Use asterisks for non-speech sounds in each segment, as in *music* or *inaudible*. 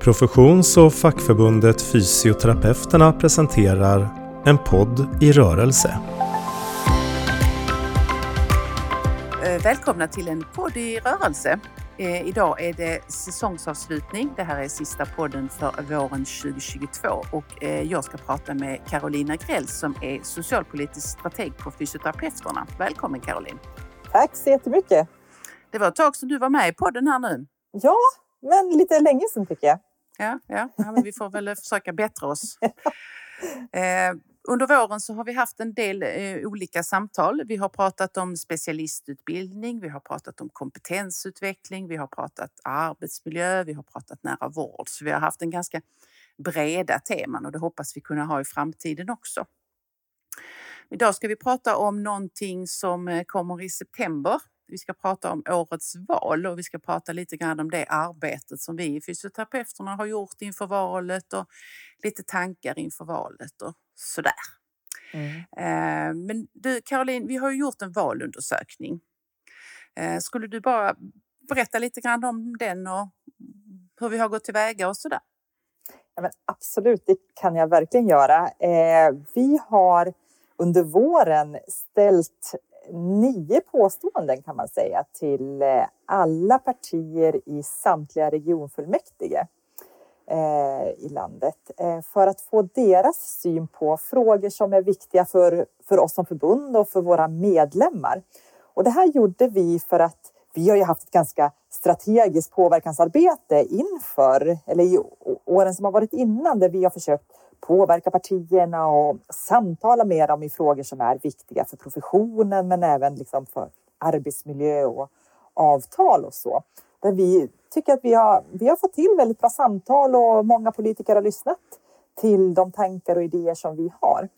Professions och fackförbundet Fysioterapeuterna presenterar En podd i rörelse. Eh, Välkomna till en podd i rörelse. Eh, Idag är det säsongsavslutning. Det här är sista podden för våren 2022 och eh, jag ska prata med Carolina Grell som är socialpolitisk strateg på Fysioterapeuterna. Välkommen Caroline! Tack så jättemycket. Det var ett tag sedan du var med i podden här nu. Ja, men lite länge sedan tycker jag. Ja, ja, ja men vi får väl *laughs* försöka bättra oss. Eh, under våren så har vi haft en del eh, olika samtal. Vi har pratat om specialistutbildning, vi har pratat om kompetensutveckling, vi har pratat arbetsmiljö, vi har pratat nära vård. Så vi har haft en ganska breda teman och det hoppas vi kunna ha i framtiden också. Idag ska vi prata om någonting som eh, kommer i september. Vi ska prata om årets val och vi ska prata lite grann om det arbetet som vi fysioterapeuterna har gjort inför valet och lite tankar inför valet och sådär. Mm. Eh, Men du Caroline, vi har ju gjort en valundersökning. Eh, Skulle du bara berätta lite grann om den och hur vi har gått tillväga och sådär? Ja, men absolut, det kan jag verkligen göra. Eh, vi har under våren ställt nio påståenden kan man säga till eh, alla partier i samtliga regionfullmäktige eh, i landet eh, för att få deras syn på frågor som är viktiga för, för oss som förbund och för våra medlemmar. Och det här gjorde vi för att vi har ju haft ett ganska strategiskt påverkansarbete inför, eller i åren som har varit innan, där vi har försökt påverka partierna och samtala med dem i frågor som är viktiga för professionen men även liksom för arbetsmiljö och avtal och så. Där vi tycker att vi har, vi har fått till väldigt bra samtal och många politiker har lyssnat till de tankar och idéer som vi har.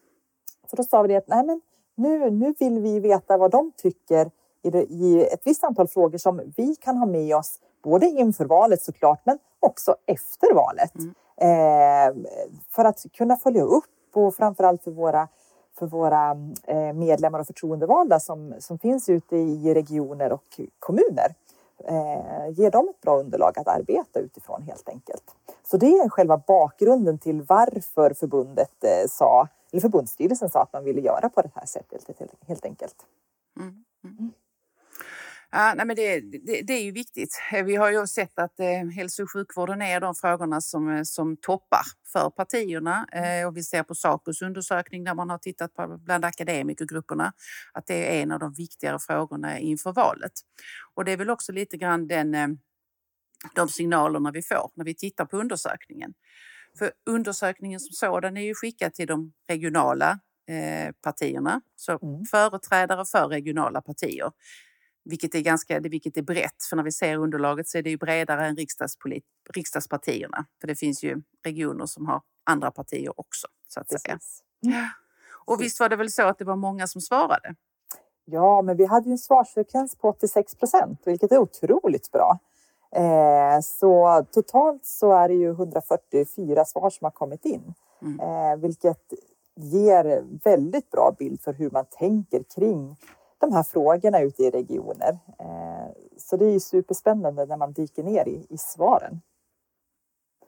Så då sa vi det att nej men nu, nu vill vi veta vad de tycker i, ett visst antal frågor som vi kan ha med oss både inför valet såklart men också efter valet. Mm. Eh, för att kunna följa upp och framförallt för våra, för våra eh, medlemmar och förtroendevalda som, som finns ute i regioner och kommuner. Eh, ge dem ett bra underlag att arbeta utifrån helt enkelt. Så det är själva bakgrunden till varför förbundet eh, sa, eller förbundsstyrelsen sa att man ville göra på det här sättet helt enkelt. Mm. Mm. Ja, nej, men det, det, det är ju viktigt. Eh, Vi har ju sett att eh, hälso och sjukvården är de frågorna som, eh, som toppar för partierna. Eh, och vi ser på Sacos undersökning där man har tittat på bland akademikergrupperna att det är en av de viktigare frågorna inför valet. Och det är väl också lite grann den, eh, de signalerna vi får när vi tittar på undersökningen. För undersökningen som sådan är ju skickad till de regionala eh, partierna, så Mm. företrädare för regionala partier. Vilket är, ganska, vilket är brett, för när vi ser underlaget så är det ju bredare än riksdagspolit, riksdagspartierna. För det finns ju regioner som har andra partier också. Så att säga. Precis. Och visst var det väl så att det var många som svarade? Ja, men vi hade ju en svarsfrekvens på 86 procent, vilket är otroligt bra. Eh, så totalt så är det ju 144 svar som har kommit in, Mm. eh, vilket ger väldigt bra bild för hur man tänker kring de här frågorna ute i regioner. Eh, så det är ju superspännande när man dyker ner i, i svaren.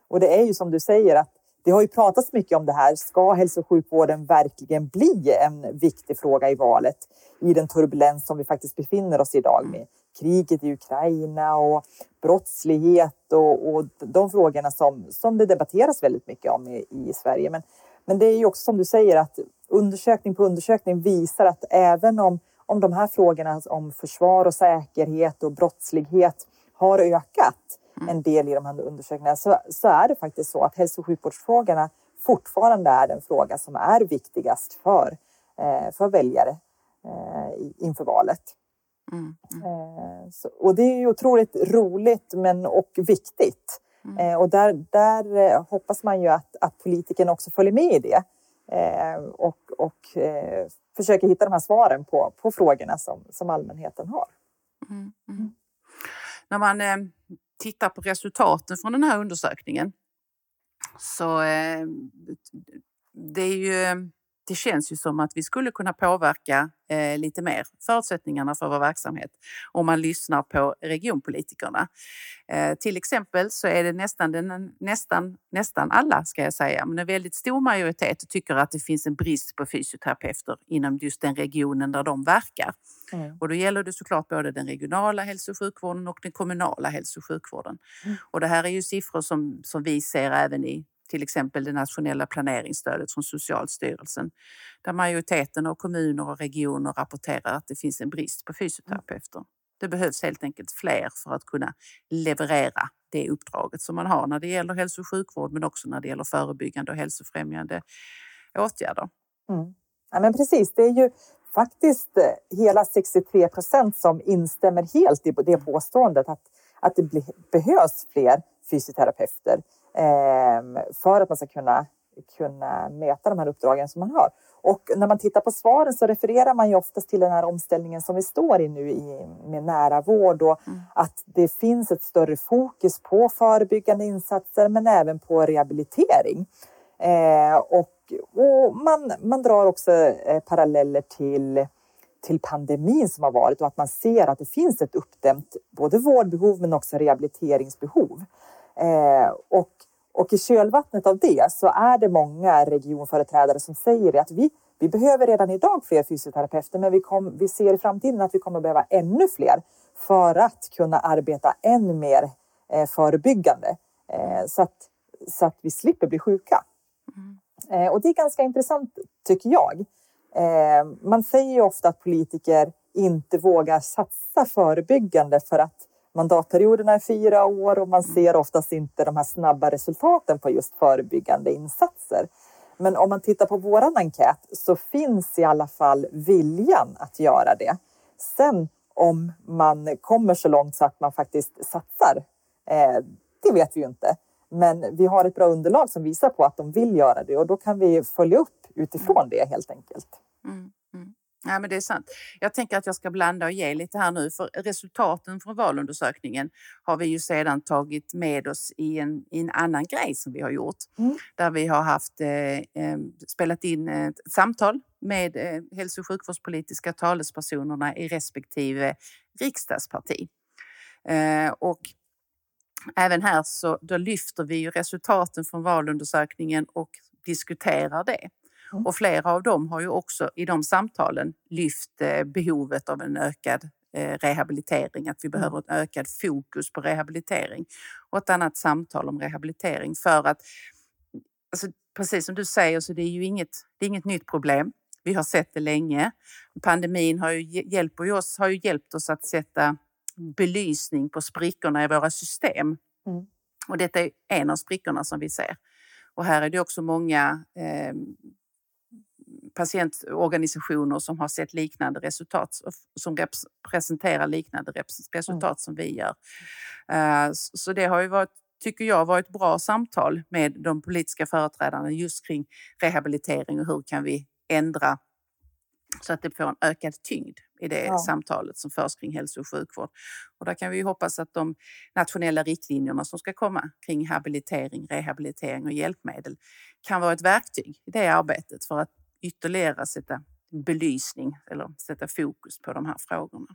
Och det är ju som du säger att det har ju pratats mycket om det här. Ska hälso och sjukvården verkligen bli en viktig fråga i valet i den turbulens som vi faktiskt befinner oss i idag med kriget i Ukraina och brottslighet och, och de frågorna som, som det debatteras väldigt mycket om i, i Sverige. Men, men det är ju också som du säger att undersökning på undersökning visar att även om, om de här frågorna om försvar och säkerhet och brottslighet har ökat en del i de här undersökningarna så, så är det faktiskt så att hälso och sjukvårdsfrågorna fortfarande är den fråga som är viktigast för, eh, för väljare eh, inför valet. Mm. Mm. Eh, och det är ju otroligt roligt men och viktigt. Mm. Och där, där hoppas man ju att, att politikerna också följer med i det Eh, och, och eh, försöker hitta de här svaren på, på frågorna som, som allmänheten har. Mm. Mm. När man eh, tittar på resultaten från den här undersökningen så eh, det är ju det känns ju som att vi skulle kunna påverka eh, lite mer förutsättningarna för vår verksamhet om man lyssnar på regionpolitikerna. Eh, till exempel så är det nästan, den, nästan, nästan alla, ska jag säga, men en väldigt stor majoritet tycker att det finns en brist på fysioterapeuter inom just den regionen där de verkar. Mm. Och då gäller det såklart både den regionala hälso och sjukvården och den kommunala hälso och sjukvården. Mm. Och det här är ju siffror som, som vi ser även i till exempel det nationella planeringsstödet från Socialstyrelsen där majoriteten av kommuner och regioner rapporterar att det finns en brist på fysioterapeuter. Det behövs helt enkelt fler för att kunna leverera det uppdraget som man har när det gäller hälso och sjukvård men också när det gäller förebyggande och hälsofrämjande åtgärder. Mm. Ja, men precis, det är ju faktiskt eh, hela 63 procent som instämmer helt i det påståendet att, att det behövs fler fysioterapeuter. Ehm, för att man ska kunna, kunna mäta de här uppdragen som man har. Och när man tittar på svaren så refererar man ju oftast till den här omställningen som vi står i nu i, med nära vård och mm. att det finns ett större fokus på förebyggande insatser men även på rehabilitering. Eh, och, och man, man drar också eh, paralleller till till pandemin som har varit och att man ser att det finns ett uppdämt både vårdbehov men också rehabiliteringsbehov. Eh, och, och i kölvattnet av det så är det många regionföreträdare som säger att vi, vi behöver redan idag fler fysioterapeuter men vi, kom, vi ser i framtiden att vi kommer behöva ännu fler för att kunna arbeta än mer eh, förebyggande eh, så, att, så att vi slipper bli sjuka. Mm. Eh, och det är ganska intressant tycker jag. Eh, man säger ju ofta att politiker inte vågar satsa förebyggande för att mandatperioderna är fyra år och man mm. ser oftast inte de här snabba resultaten på just förebyggande insatser. Men om man tittar på våran enkät så finns i alla fall viljan att göra det. Sen om man kommer så långt så att man faktiskt satsar, eh, det vet vi ju inte. Men vi har ett bra underlag som visar på att de vill göra det och då kan vi följa upp utifrån mm. det helt enkelt. Mm. Ja, men det är sant. Jag tänker att jag ska blanda och ge lite här nu för resultaten från valundersökningen har vi ju sedan tagit med oss i en, i en annan grej som vi har gjort. Mm. Där vi har haft, eh, spelat in ett samtal med eh, hälso och sjukvårdspolitiska talespersonerna i respektive riksdagsparti. Eh, och även här så då lyfter vi ju resultaten från valundersökningen och diskuterar det. Och flera av dem har ju också i de samtalen lyft eh, behovet av en ökad eh, rehabilitering, att vi mm. behöver ett ökad fokus på rehabilitering och ett annat samtal om rehabilitering för att alltså, precis som du säger så det är ju inget, det är inget nytt problem. Vi har sett det länge. Pandemin har ju, hjälper oss, har ju hjälpt oss att sätta belysning på sprickorna i våra system. Mm. Och detta är en av sprickorna som vi ser. Och här är det också många eh, patientorganisationer som har sett liknande resultat, som presenterar liknande resultat mm. som vi gör. Eh, så det har ju varit tycker jag varit bra samtal med de politiska företrädarna just kring rehabilitering och hur kan vi ändra så att det får en ökad tyngd i det ja. samtalet som förs kring hälso och sjukvård. Och där kan vi hoppas att de nationella riktlinjerna som ska komma kring habilitering, rehabilitering och hjälpmedel kan vara ett verktyg i det arbetet för att ytterligare sätta belysning eller sätta fokus på de här frågorna.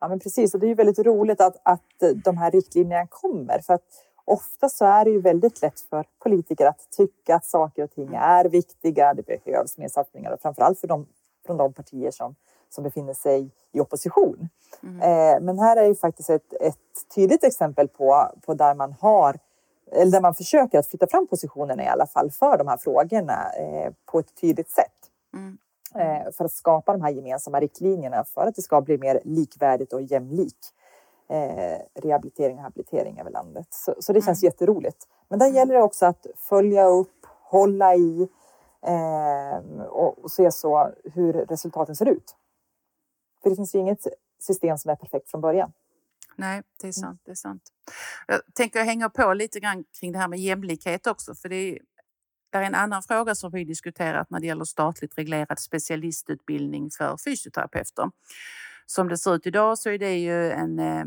Ja, men precis. Och det är ju väldigt roligt att, att de här riktlinjerna kommer. För att ofta så är det ju väldigt lätt för politiker att tycka att saker och ting är viktiga. Det behövs mer satsningar och framförallt för de, från de partier som, som befinner sig i opposition. Mm. Eh, men här är ju faktiskt ett, ett tydligt exempel på, på där man har eller där man försöker att flytta fram positionerna i alla fall för de här frågorna eh, på ett tydligt sätt. Mm. Eh, för att skapa de här gemensamma riktlinjerna för att det ska bli mer likvärdigt och jämlik eh, rehabilitering och habilitering över landet. Så, så det känns mm. jätteroligt. Men där mm. gäller det också att följa upp, hålla i eh, och, och se så hur resultaten ser ut. För det finns ju inget system som är perfekt från början. Nej, det är mm. sant. Det är sant. Jag tänker hänga på lite grann kring det här med jämlikhet också, för det är, det är en annan fråga som vi diskuterat när det gäller statligt reglerad specialistutbildning för fysioterapeuter. Som det ser ut idag så är det ju en, eh,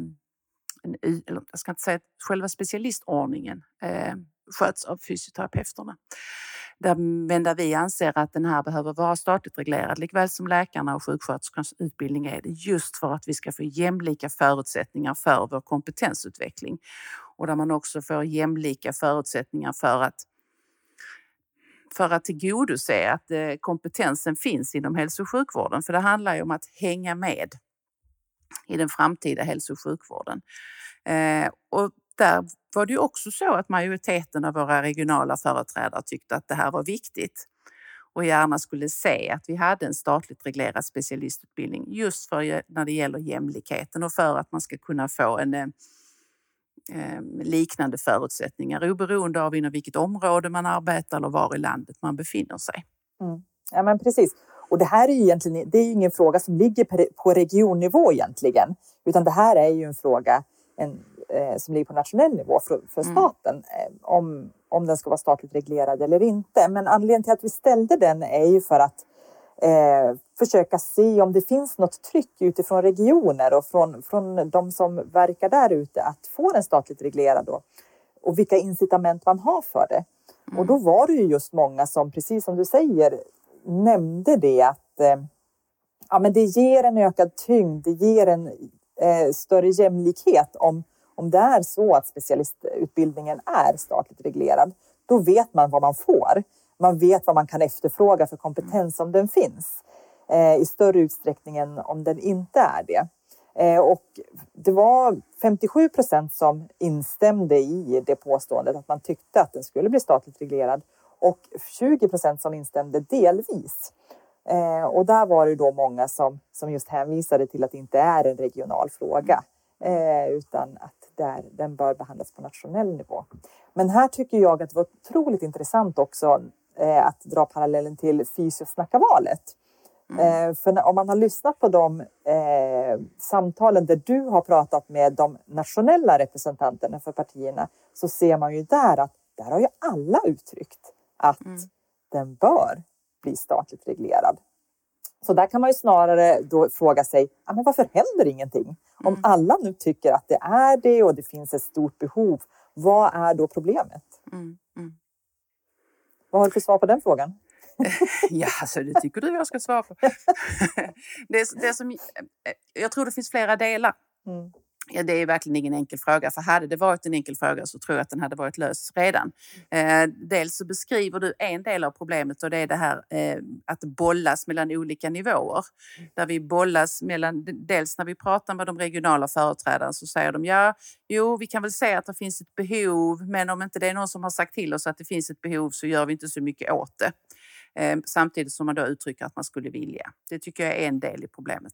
en jag ska inte säga att själva specialistordningen eh, sköts av fysioterapeuterna. Där, men där vi anser att den här behöver vara statligt reglerad, likväl som läkarna och sjuksköterskans utbildning är det, just för att vi ska få jämlika förutsättningar för vår kompetensutveckling. Och där man också får jämlika förutsättningar för att för att tillgodose att eh, kompetensen finns inom hälso och sjukvården. För det handlar ju om att hänga med i den framtida hälso och sjukvården. Eh, och där var det ju också så att majoriteten av våra regionala företrädare tyckte att det här var viktigt och gärna skulle se att vi hade en statligt reglerad specialistutbildning just för eh, när det gäller jämlikheten och för att man ska kunna få en eh, eh, liknande förutsättningar oberoende av inom vilket område man arbetar eller var i landet man befinner sig. Mm. Ja, men precis. Och det här är ju egentligen det är ingen fråga som ligger på regionnivå egentligen, utan det här är ju en fråga en, eh, som ligger på nationell nivå för, för mm. staten eh, om, om den ska vara statligt reglerad eller inte. Men anledningen till att vi ställde den är ju för att eh, försöka se om det finns något tryck utifrån regioner och från, från de som verkar där ute att få den statligt reglerad då, och vilka incitament man har för det. Mm. Och då var det ju just många som, precis som du säger, nämnde det att eh, ja, men det ger en ökad tyngd, det ger en eh, större jämlikhet om, om det är så att specialistutbildningen är statligt reglerad. Då vet man vad man får. Man vet vad man kan efterfråga för kompetens om den finns eh, i större utsträckning än om den inte är det. Eh, och det var 57 procent som instämde i det påståendet att man tyckte att den skulle bli statligt reglerad och 20 procent som instämde delvis. Eh, och där var det då många som, som just hänvisade till att det inte är en regional fråga eh, utan att där, den bör behandlas på nationell nivå. Men här tycker jag att det var otroligt intressant också eh, att dra parallellen till Fysiosnackavalet. Mm. Eh, för om man har lyssnat på de eh, samtalen där du har pratat med de nationella representanterna för partierna så ser man ju där att där har ju alla uttryckt att mm. den bör bli statligt reglerad. Så där kan man ju snarare då fråga sig, ja, men varför händer ingenting? Om mm. alla nu tycker att det är det och det finns ett stort behov, vad är då problemet? Mm. Mm. Vad har du för svar på den frågan? *laughs* ja, alltså det tycker du jag ska svara på. *laughs* det, det som, jag tror det finns flera delar. Mm. Ja, det är verkligen ingen enkel fråga, för hade det varit en enkel fråga så tror jag att den hade varit löst redan. Eh, dels så beskriver du en del av problemet och det är det här eh, att bollas mellan olika nivåer. Där vi bollas mellan, dels när vi pratar med de regionala företrädarna så säger de ja, jo, vi kan väl säga att det finns ett behov, men om inte det är någon som har sagt till oss att det finns ett behov så gör vi inte så mycket åt det. Eh, samtidigt som man då uttrycker att man skulle vilja. Det tycker jag är en del i problemet.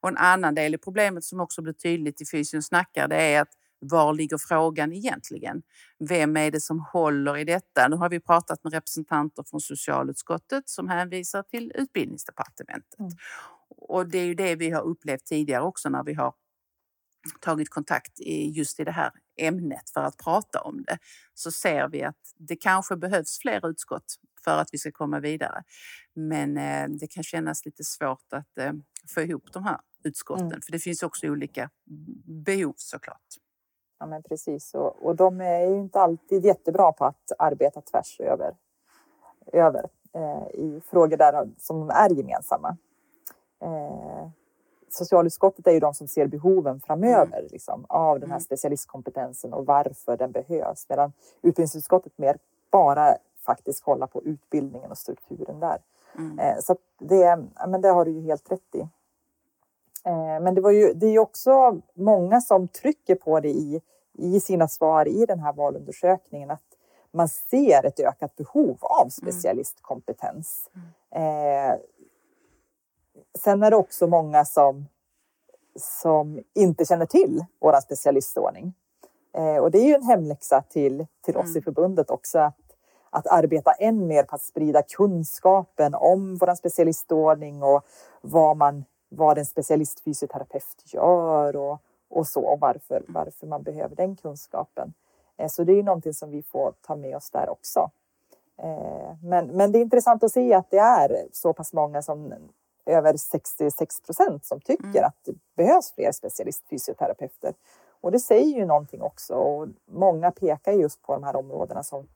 Och en annan del i problemet som också blir tydligt i Fysien snackar det är att var ligger frågan egentligen? Vem är det som håller i detta? Nu har vi pratat med representanter från socialutskottet som hänvisar till utbildningsdepartementet. Mm. Och det är ju det vi har upplevt tidigare också när vi har tagit kontakt i just i det här ämnet för att prata om det så ser vi att det kanske behövs fler utskott för att vi ska komma vidare. Men eh, det kan kännas lite svårt att eh, få ihop de här utskotten mm. för det finns också olika behov såklart. Ja, men precis. Och, och de är ju inte alltid jättebra på att arbeta tvärs över, över eh, i frågor där som är gemensamma. Eh, socialutskottet är ju de som ser behoven framöver mm. liksom, av den här mm. specialistkompetensen och varför den behövs. Medan utbildningsutskottet mer bara faktiskt kolla på utbildningen och strukturen där. Mm. Eh, så det, men det har du ju helt rätt i. Eh, men det, var ju, det är ju också många som trycker på det i, i sina svar i den här valundersökningen att man ser ett ökat behov av mm. specialistkompetens. Mm. Eh, sen är det också många som, som inte känner till vår specialistordning. Eh, och det är ju en hemläxa till, till oss mm. i förbundet också att att arbeta än mer på att sprida kunskapen om vår specialistordning och vad, man, vad en specialistfysioterapeut gör och, och så och varför, varför man behöver den kunskapen. Eh, så det är ju någonting som vi får ta med oss där också. Eh, men, men det är intressant att se att det är så pass många som över 66 procent som tycker mm. att det behövs fler specialistfysioterapeuter. Och det säger ju någonting också och många pekar just på de här områdena som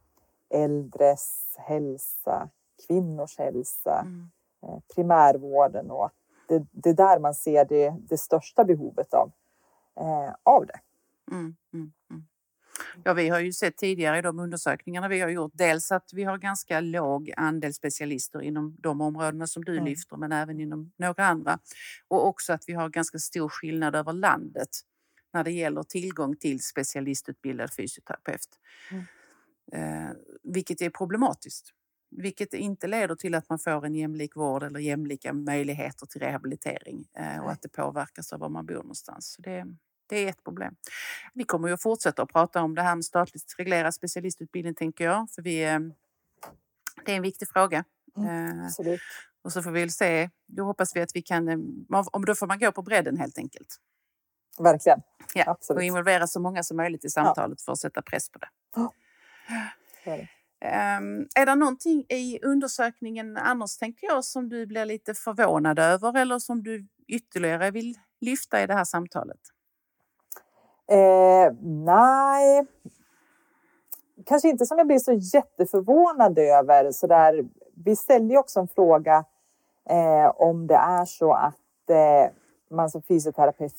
äldres hälsa, kvinnors hälsa, mm. Eh, primärvården och det, det är där man ser det, det största behovet av, eh, av det. Mm, mm, mm. Ja, vi har ju sett tidigare i de undersökningarna vi har gjort dels att vi har ganska låg andel specialister inom de områdena som du mm. lyfter, men även inom några andra. Och också att vi har ganska stor skillnad över landet när det gäller tillgång till specialistutbildad fysioterapeut. Mm. Eh, vilket är problematiskt. Vilket inte leder till att man får en jämlik vård eller jämlika möjligheter till rehabilitering eh, och att det påverkas av var man bor någonstans. Så det, det är ett problem. Vi kommer ju att fortsätta att prata om det här med statligt reglerad specialistutbildning tänker jag. För vi, eh, det är en viktig fråga. Mm, absolut. Och så får vi väl se. Då hoppas vi att vi kan... Om då får man gå på bredden helt enkelt. Verkligen. Ja, absolut. Och involvera så många som möjligt i samtalet ja. för att sätta press på det. Um, är det någonting i undersökningen annars tänker jag som du blir lite förvånad över eller som du ytterligare vill lyfta i det här samtalet? Eh, nej, kanske inte som jag blir så jätteförvånad över. Så där, vi ställde ju också en fråga eh, om det är så att eh, man som fysioterapeut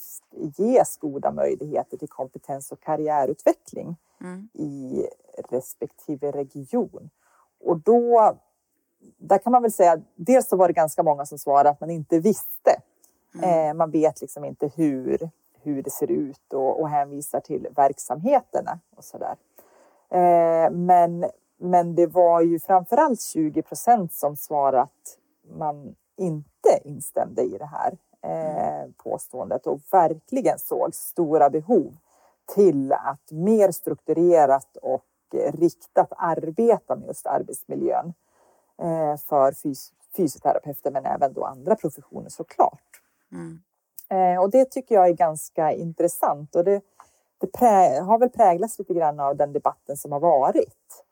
ges goda möjligheter till kompetens och karriärutveckling mm. i respektive region. Och då, där kan man väl säga, dels så var det ganska många som svarade att man inte visste. Mm. Eh, man vet liksom inte hur, hur det ser ut och, och hänvisar till verksamheterna och så där. Eh, men, men det var ju framförallt 20 procent som svarade att man inte instämde i det här eh, påståendet och verkligen såg stora behov till att mer strukturerat och riktat arbeta med just arbetsmiljön eh, för fys fysioterapeuter men även då andra professioner såklart. Mm. Eh, och det tycker jag är ganska intressant och det, det har väl präglats lite grann av den debatten som har varit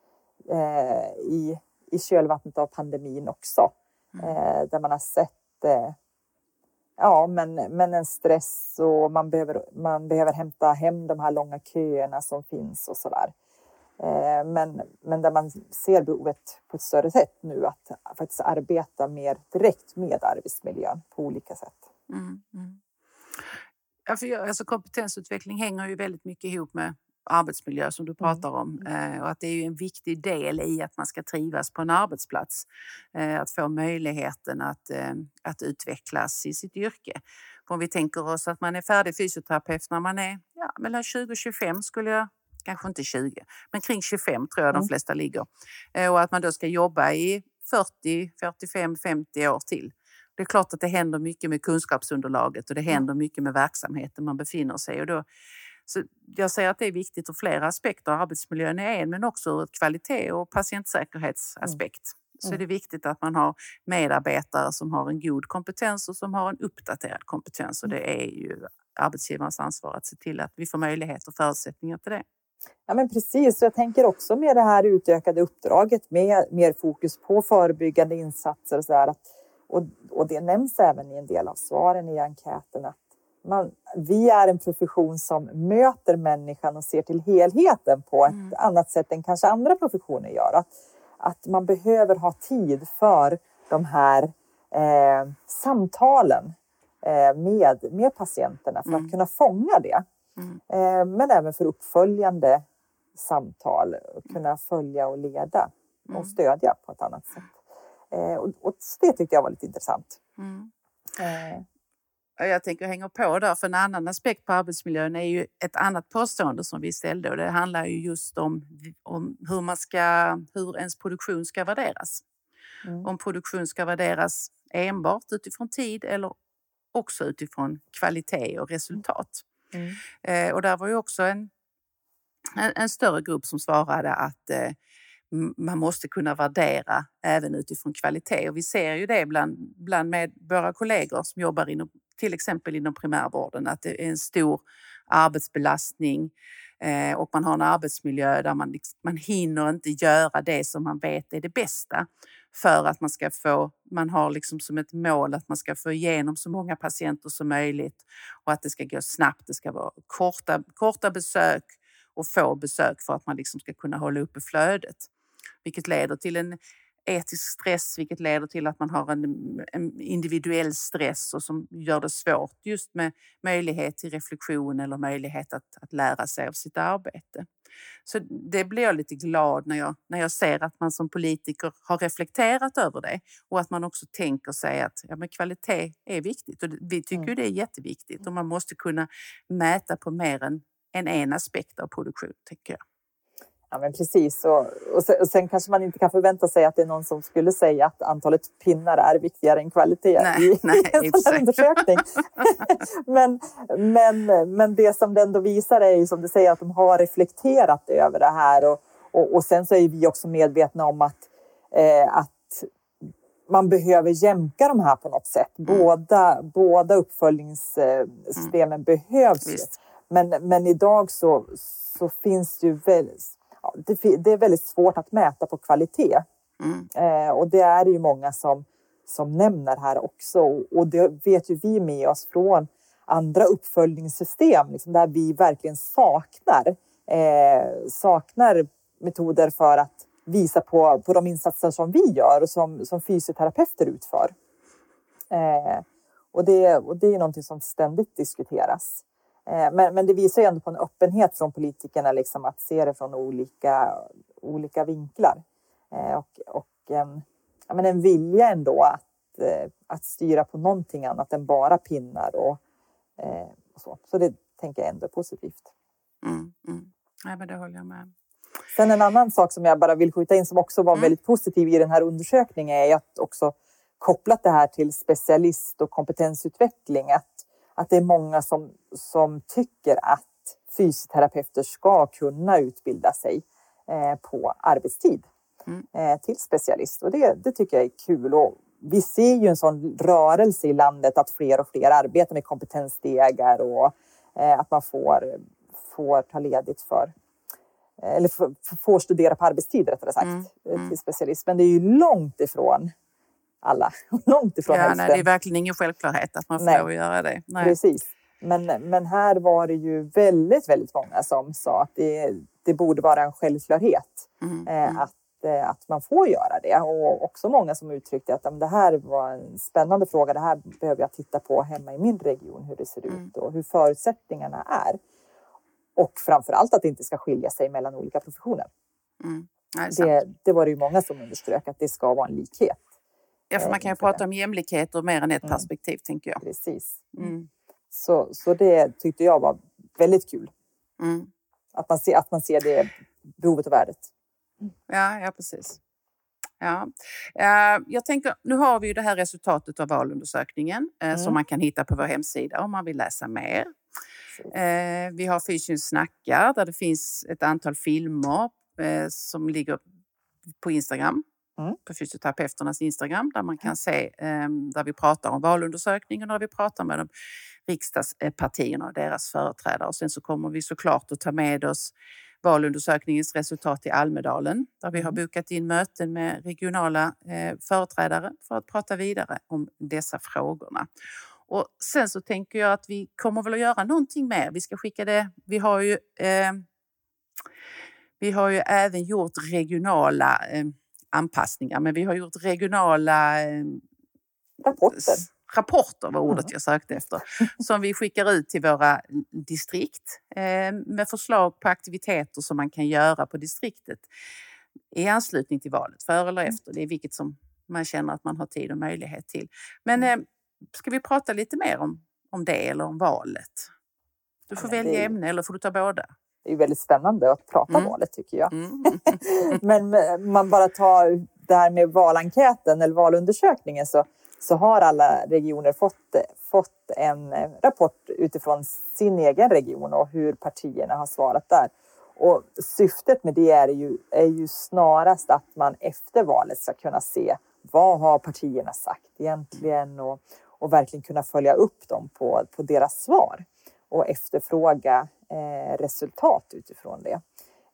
eh, i, i kölvattnet av pandemin också. Mm. där man har sett ja, men, men en stress och man behöver, man behöver hämta hem de här långa köerna som finns och så där. Eh, men, men där man ser behovet på ett större sätt nu att faktiskt arbeta mer direkt med arbetsmiljön på olika sätt. Mm, mm. Ja, för alltså kompetensutveckling hänger ju väldigt mycket ihop med arbetsmiljö som du mm. pratar om mm. och att det är en viktig del i att man ska trivas på en arbetsplats. Eh, att få möjligheten att, att utvecklas i sitt yrke. För om vi tänker oss att man är färdig fysioterapeut när man är ja, mellan 20 och 25 skulle jag kanske inte 20, men kring 25 tror jag de mm. flesta ligger. Eh, och att man då ska jobba i 40, 45, 50 år till. Det är klart att det händer mycket med kunskapsunderlaget och det händer mycket med verksamheten man befinner sig i. Och då, så jag säger att det är viktigt ur flera aspekter. Arbetsmiljön är en, men också ur ett kvalitet och patientsäkerhetsaspekt. Mm. Så är det viktigt att man har medarbetare som har en god kompetens och som har en uppdaterad kompetens. Och det är ju arbetsgivarens ansvar att se till att vi får möjlighet och förutsättningar till det. Ja, men precis. Jag tänker också med det här utökade uppdraget med mer fokus på förebyggande insatser och så där, och, och det nämns även i en del av svaren i enkäten att man, vi är en profession som möter människan och ser till helheten på ett mm. annat sätt än kanske andra professioner gör. Att, att man behöver ha tid för de här eh, samtalen eh, med, med patienterna för mm. att kunna fånga det. Mm. Eh, men även för uppföljande samtal, och kunna följa och leda och mm. stödja på ett annat sätt. Eh, och, och det tyckte jag var lite intressant. Jag tänker hänga på där, för en annan aspekt på arbetsmiljön är ju ett annat påstående som vi ställde och det handlar ju just om, om hur, man ska, hur ens produktion ska värderas. Mm. Om produktion ska värderas enbart utifrån tid eller också utifrån kvalitet och resultat. Mm. Eh, och där var ju också en, en, en, större grupp som svarade att eh, man måste kunna värdera även utifrån kvalitet. Och vi ser ju det bland, bland med våra kollegor som jobbar inom, till exempel inom primärvården, att det är en stor arbetsbelastning eh, och man har en arbetsmiljö där man, liksom, man hinner inte göra det som man vet är det bästa för att man ska få, man har liksom som ett mål att man ska få igenom så många patienter som möjligt och att det ska gå snabbt. Det ska vara korta, korta besök och få besök för att man liksom ska kunna hålla uppe flödet. vilket leder till en etisk stress, vilket leder till att man har en, en, individuell stress och som gör det svårt just med möjlighet till reflektion eller möjlighet att, att lära sig av sitt arbete. Så det blir jag lite glad när jag, när jag ser att man som politiker har reflekterat över det och att man också tänker sig att ja, men kvalitet är viktigt. Och vi tycker mm. det är jätteviktigt och man måste kunna mäta på mer än, än en aspekt av produktion, tycker jag. Ja, men precis. Och, och, sen, och, sen, kanske man inte kan förvänta sig att det är någon som skulle säga att antalet pinnar är viktigare än kvalitet nej, i, nej, en sån här undersökning. *laughs* men, men, men det som det ändå visar är ju som du säger att de har reflekterat över det här och, och, och sen så är vi också medvetna om att, eh, att man behöver jämka de här på något sätt. Mm. Båda, båda uppföljningssystemen mm. behövs. Visst. Men, men idag så, så finns det ju väldigt det, det, är väldigt svårt att mäta på kvalitet. Mm. Eh, och det är det ju många som, som nämner här också. Och det vet ju vi med oss från andra uppföljningssystem liksom där vi verkligen saknar, eh, saknar metoder för att visa på, på de insatser som vi gör och som, som fysioterapeuter utför. Eh, och, det, och det är någonting som ständigt diskuteras. Eh, men, men det visar ju ändå på en öppenhet från politikerna liksom att se det från olika, olika vinklar. Eh, och, och en, ja, men en vilja ändå att, eh, att styra på någonting annat än bara pinnar och, och så. Så det tänker jag ändå är positivt. Mm, mm. Ja, men det håller jag med Sen en annan sak som jag bara vill skjuta in som också var mm. väldigt positiv i den här undersökningen är att också kopplat det här till specialist och kompetensutveckling. Att att det är många som, som tycker att fysioterapeuter ska kunna utbilda sig eh, på arbetstid mm. eh, till specialist. Och det, det tycker jag är kul. Och vi ser ju en sån rörelse i landet att fler och fler arbetar med kompetensstegar och eh, att man får, får ta ledigt för eller får studera på arbetstid rättare sagt mm. Mm. till specialist. Men det är ju långt ifrån alla. *laughs* Långt ifrån ja, nej, Det är verkligen ingen självklarhet att man får nej. lov att göra det. Nej. Precis. Men, men här var det ju väldigt, väldigt många som sa att det, det borde vara en självklarhet mm. Eh, mm. att, eh, att man får göra det. Och också många som uttryckte att det här var en spännande fråga. Det här behöver jag titta på hemma i min region, hur det ser mm. ut och hur förutsättningarna är. Och framför allt att det inte ska skilja sig mellan olika professioner. Mm. Det, det, var det ju många som underströk att det ska vara en likhet. Ja, för man kan ju prata om jämlikhet ur mer än ett mm. perspektiv, tänker jag. Precis. Mm. Så, så det tyckte jag var väldigt kul. Mm. Att, man ser, att man ser det behovet och värdet. Ja, ja precis. Ja. Uh, jag tänker, nu har vi ju det här resultatet av valundersökningen uh, som man kan hitta på vår hemsida om man vill läsa mer. Uh, vi har Fysien snackar där det finns ett antal filmer som ligger på Instagram mm. på fysioterapeuternas Instagram där man kan se ehm, där vi pratar om valundersökningen och där vi pratar med de riksdagspartierna och deras företrädare. Och sen så kommer vi såklart att ta med oss valundersökningens resultat i Almedalen där vi har mm. bokat in möten med regionala eh, företrädare för att prata vidare om dessa frågorna. Och sen så tänker jag att vi kommer väl att göra någonting mer. Vi ska skicka det. Vi har ju eh, vi har ju även gjort regionala eh, anpassningar, men vi har gjort regionala eh, rapporter. Rapporter var ordet jag sökte efter, *laughs* som vi skickar ut till våra distrikt eh, med förslag på aktiviteter som man kan göra på distriktet i anslutning till valet, före eller mm. efter. Det är vilket som man känner att man har tid och möjlighet till. Men mm. eh, ska vi prata lite mer om, om det eller om valet? Du får ja, välja det... ämne eller får du ta båda? Är väldigt spännande att prata mm. valet tycker jag. Mm. *laughs* Men man bara tar det här med valenkäten eller valundersökningen så, så har alla regioner fått, fått en rapport utifrån sin egen region och hur partierna har svarat där. Och syftet med det är ju, är ju snarast att man efter valet ska kunna se vad har partierna sagt egentligen och, och verkligen kunna följa upp dem på, på deras svar och efterfråga eh, resultat utifrån det.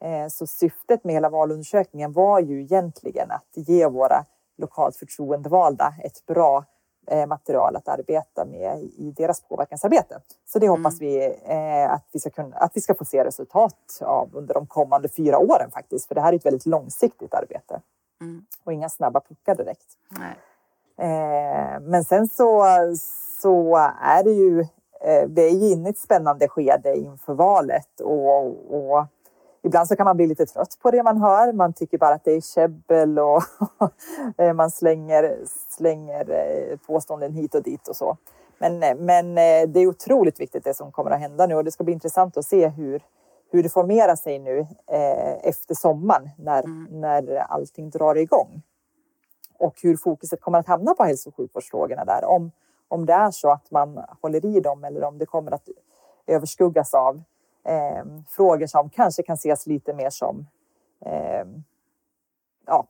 Eh, så syftet med hela valundersökningen var ju egentligen att ge våra lokalt förtroendevalda ett bra eh, material att arbeta med i deras påverkansarbete. Så det hoppas mm. vi eh, att, vi ska kunna, att vi ska få se resultat av under de kommande fyra åren faktiskt. För det här är ett väldigt långsiktigt arbete mm. och inga snabba puckar direkt. Eh, men sen så, så är det ju, eh, vi är ju inne i ett spännande skede inför valet och, och ibland så kan man bli lite trött på det man hör. Man tycker bara att det är käbbel och *laughs* eh, man slänger, slänger eh, påståenden hit och dit och så. Men, eh, men det är otroligt viktigt det som kommer att hända nu och det ska bli intressant att se hur, hur det formerar sig nu eh, efter sommaren när, mm. när allting drar igång. Och hur fokuset kommer att hamna på hälso och sjukvårdsfrågorna där. Om, om det är så att man håller i dem eller om det kommer att överskuggas av eh, frågor som kanske kan ses lite mer som eh, ja,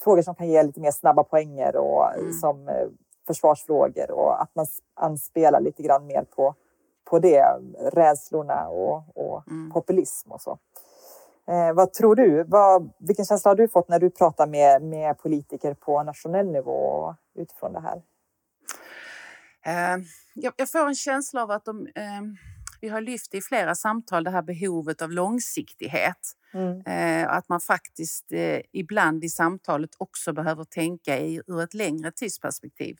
frågor som kan ge lite mer snabba poänger och mm. som eh, försvarsfrågor och att man anspelar lite grann mer på, på det, rädslorna och, och mm. populism och så. Eh, vad tror du? Vad, vilken känsla har du fått när du pratar med, med politiker på nationell nivå utifrån det här? Uh, jag, får en känsla av att de uh vi har lyft i flera samtal det här behovet av långsiktighet. Mm. Eh, att man faktiskt eh, ibland i samtalet också behöver tänka i, ur ett längre tidsperspektiv.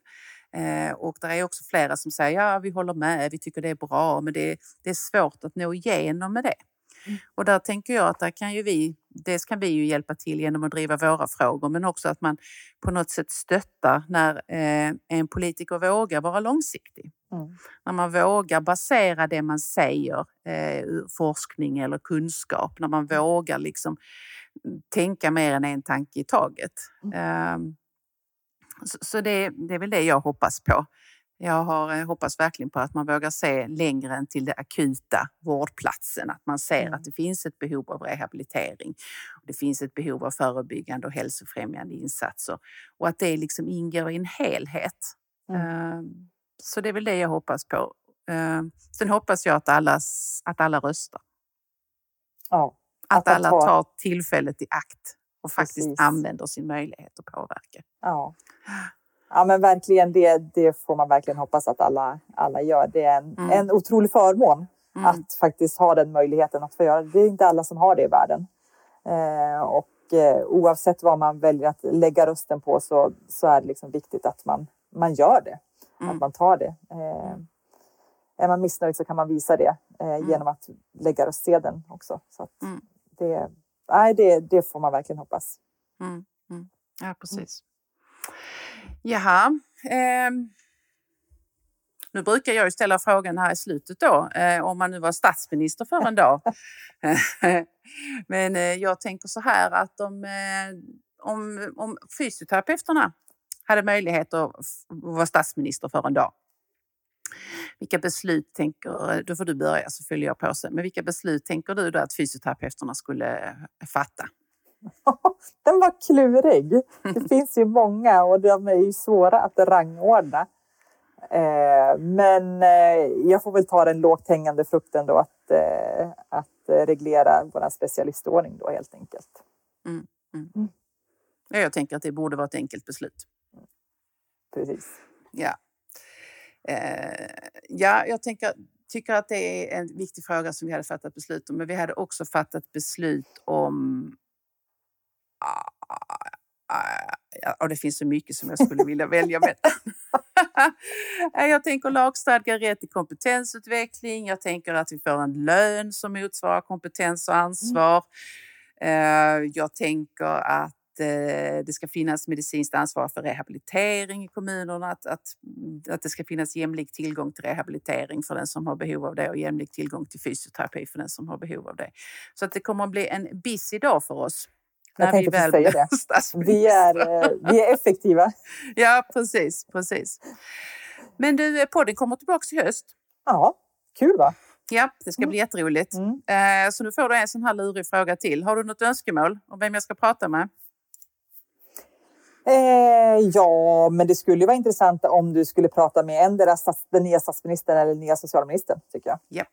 Och det är också flera som säger ja, vi håller med, vi tycker det är bra, men det, det är svårt att nå igenom med det. Och där tänker jag att där kan ju vi, dels kan vi ju hjälpa till genom att driva våra frågor, men också att man på något sätt stöttar när eh, en politiker vågar vara långsiktig. Mm. När man vågar basera det man säger, eh, forskning eller kunskap, när man mm. vågar liksom tänka mer än en tanke i taget. Mm. Så, så det, det är väl det jag hoppas på. Jag har, eh, hoppas verkligen på att man vågar se längre än till det akuta vårdplatsen. Att man ser mm. att det finns ett behov av rehabilitering. Det finns ett behov av förebyggande och hälsofrämjande insatser och att det liksom ingår i en helhet. Mm. Um, så det är väl det jag hoppas på. Eh, sen hoppas jag att alla, att alla röstar. Ja, att, att alla tar tillfället i akt och faktiskt Precis. använder sin möjlighet att påverka. Ja. Ja men verkligen, det, det får man verkligen hoppas att alla, alla gör. Det är en, mm. en otrolig förmån mm. att faktiskt ha den möjligheten att få göra det. Det är inte alla som har det i världen. Eh, och eh, oavsett vad man väljer att lägga rösten på så, så är det liksom viktigt att man, man gör det. Mm. Att man tar det. Eh, är man missnöjd så kan man visa det eh, mm. genom att lägga röstsedeln också. Så mm. det, nej, det, det får man verkligen hoppas. Mm. Ja, precis. Jaha. Eh, nu brukar jag ju ställa frågan här i slutet då, eh, om man nu var statsminister för en dag. *laughs* Men eh, jag tänker så här att om, eh, om, om fysioterapeuterna hade möjlighet att vara statsminister för en dag. Vilka beslut tänker, då får du börja så fyller jag på sen, men vilka beslut tänker du då att fysioterapeuterna skulle eh, fatta? *laughs* Den var klurig. Det *laughs* finns ju många och de är ju svåra att rangordna. Eh, men eh, jag får väl ta den lågt hängande frukten då att, att reglera vår specialistordning då helt enkelt. Mm, mm. Mm. Jag tänker att det borde vara ett enkelt beslut. Precis. Ja. Eh, ja, jag tänker, tycker att det är en viktig fråga som vi hade fattat beslut om. Men vi hade också fattat beslut om... Ja, och det finns så mycket som jag skulle vilja välja. Men *laughs* jag tänker lagstadga rätt till kompetensutveckling. Jag tänker att vi får en lön som motsvarar kompetens och ansvar. Mm. Jag tänker att eh, det ska finnas medicinskt ansvar för rehabilitering i kommunerna, att, att, att det ska finnas jämlik tillgång till rehabilitering för den som har behov av det och jämlik tillgång till fysioterapi för den som har behov av det. Så att det kommer att bli en busy dag för oss. När vi väl säga det. *laughs* Vi är, eh, vi är effektiva. *laughs* ja, precis, precis. Men du, eh, podden kommer tillbaka i höst. Ja, kul va? Ja, det ska bli mm. jätteroligt. Mm. Så nu får du en sån här lurig fråga till. Har du något önskemål om vem jag ska prata med? Eh, ja, men det skulle vara intressant om du skulle prata med endera den nya statsministern eller den nya socialministern, tycker jag. Japp.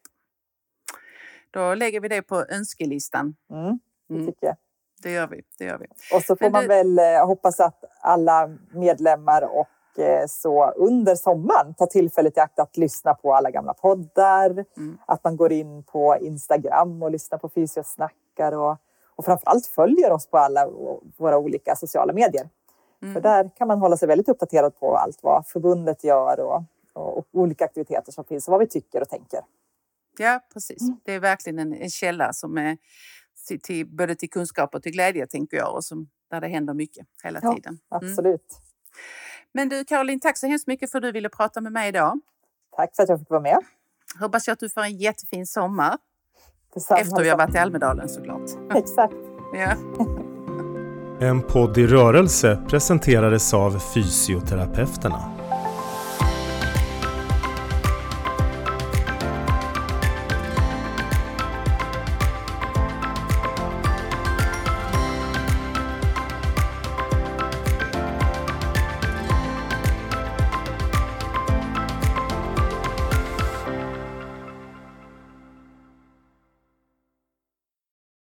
Då lägger vi det på önskelistan. Mm, det mm. tycker jag. Det gör vi. Det gör vi. Och så får men man du... väl eh, hoppas att alla medlemmar och eh, så under sommaren ta tillfället i akt att lyssna på alla gamla poddar, Mm. att man går in på Instagram och lyssnar på Fysiosnackar och, och framförallt följer oss på alla våra olika sociala medier. Mm. För där kan man hålla sig väldigt uppdaterad på allt vad förbundet gör och, och, och olika aktiviteter som finns och vad vi tycker och tänker. Ja, precis. Mm. Det är verkligen en, en källa som är till, till, både till kunskap och till glädje, tänker jag, och som, där det händer mycket hela Ja, tiden. Mm. Absolut. Men du Caroline, tack så hemskt mycket för att du ville prata med mig idag. Tack för att jag fick vara med. Hoppas jag att du får en jättefin sommar. Detsamma, Efter vi har varit i Almedalen såklart. *laughs* *laughs* Exakt. Ja. En podd i rörelse presenterades av Fysioterapeuterna.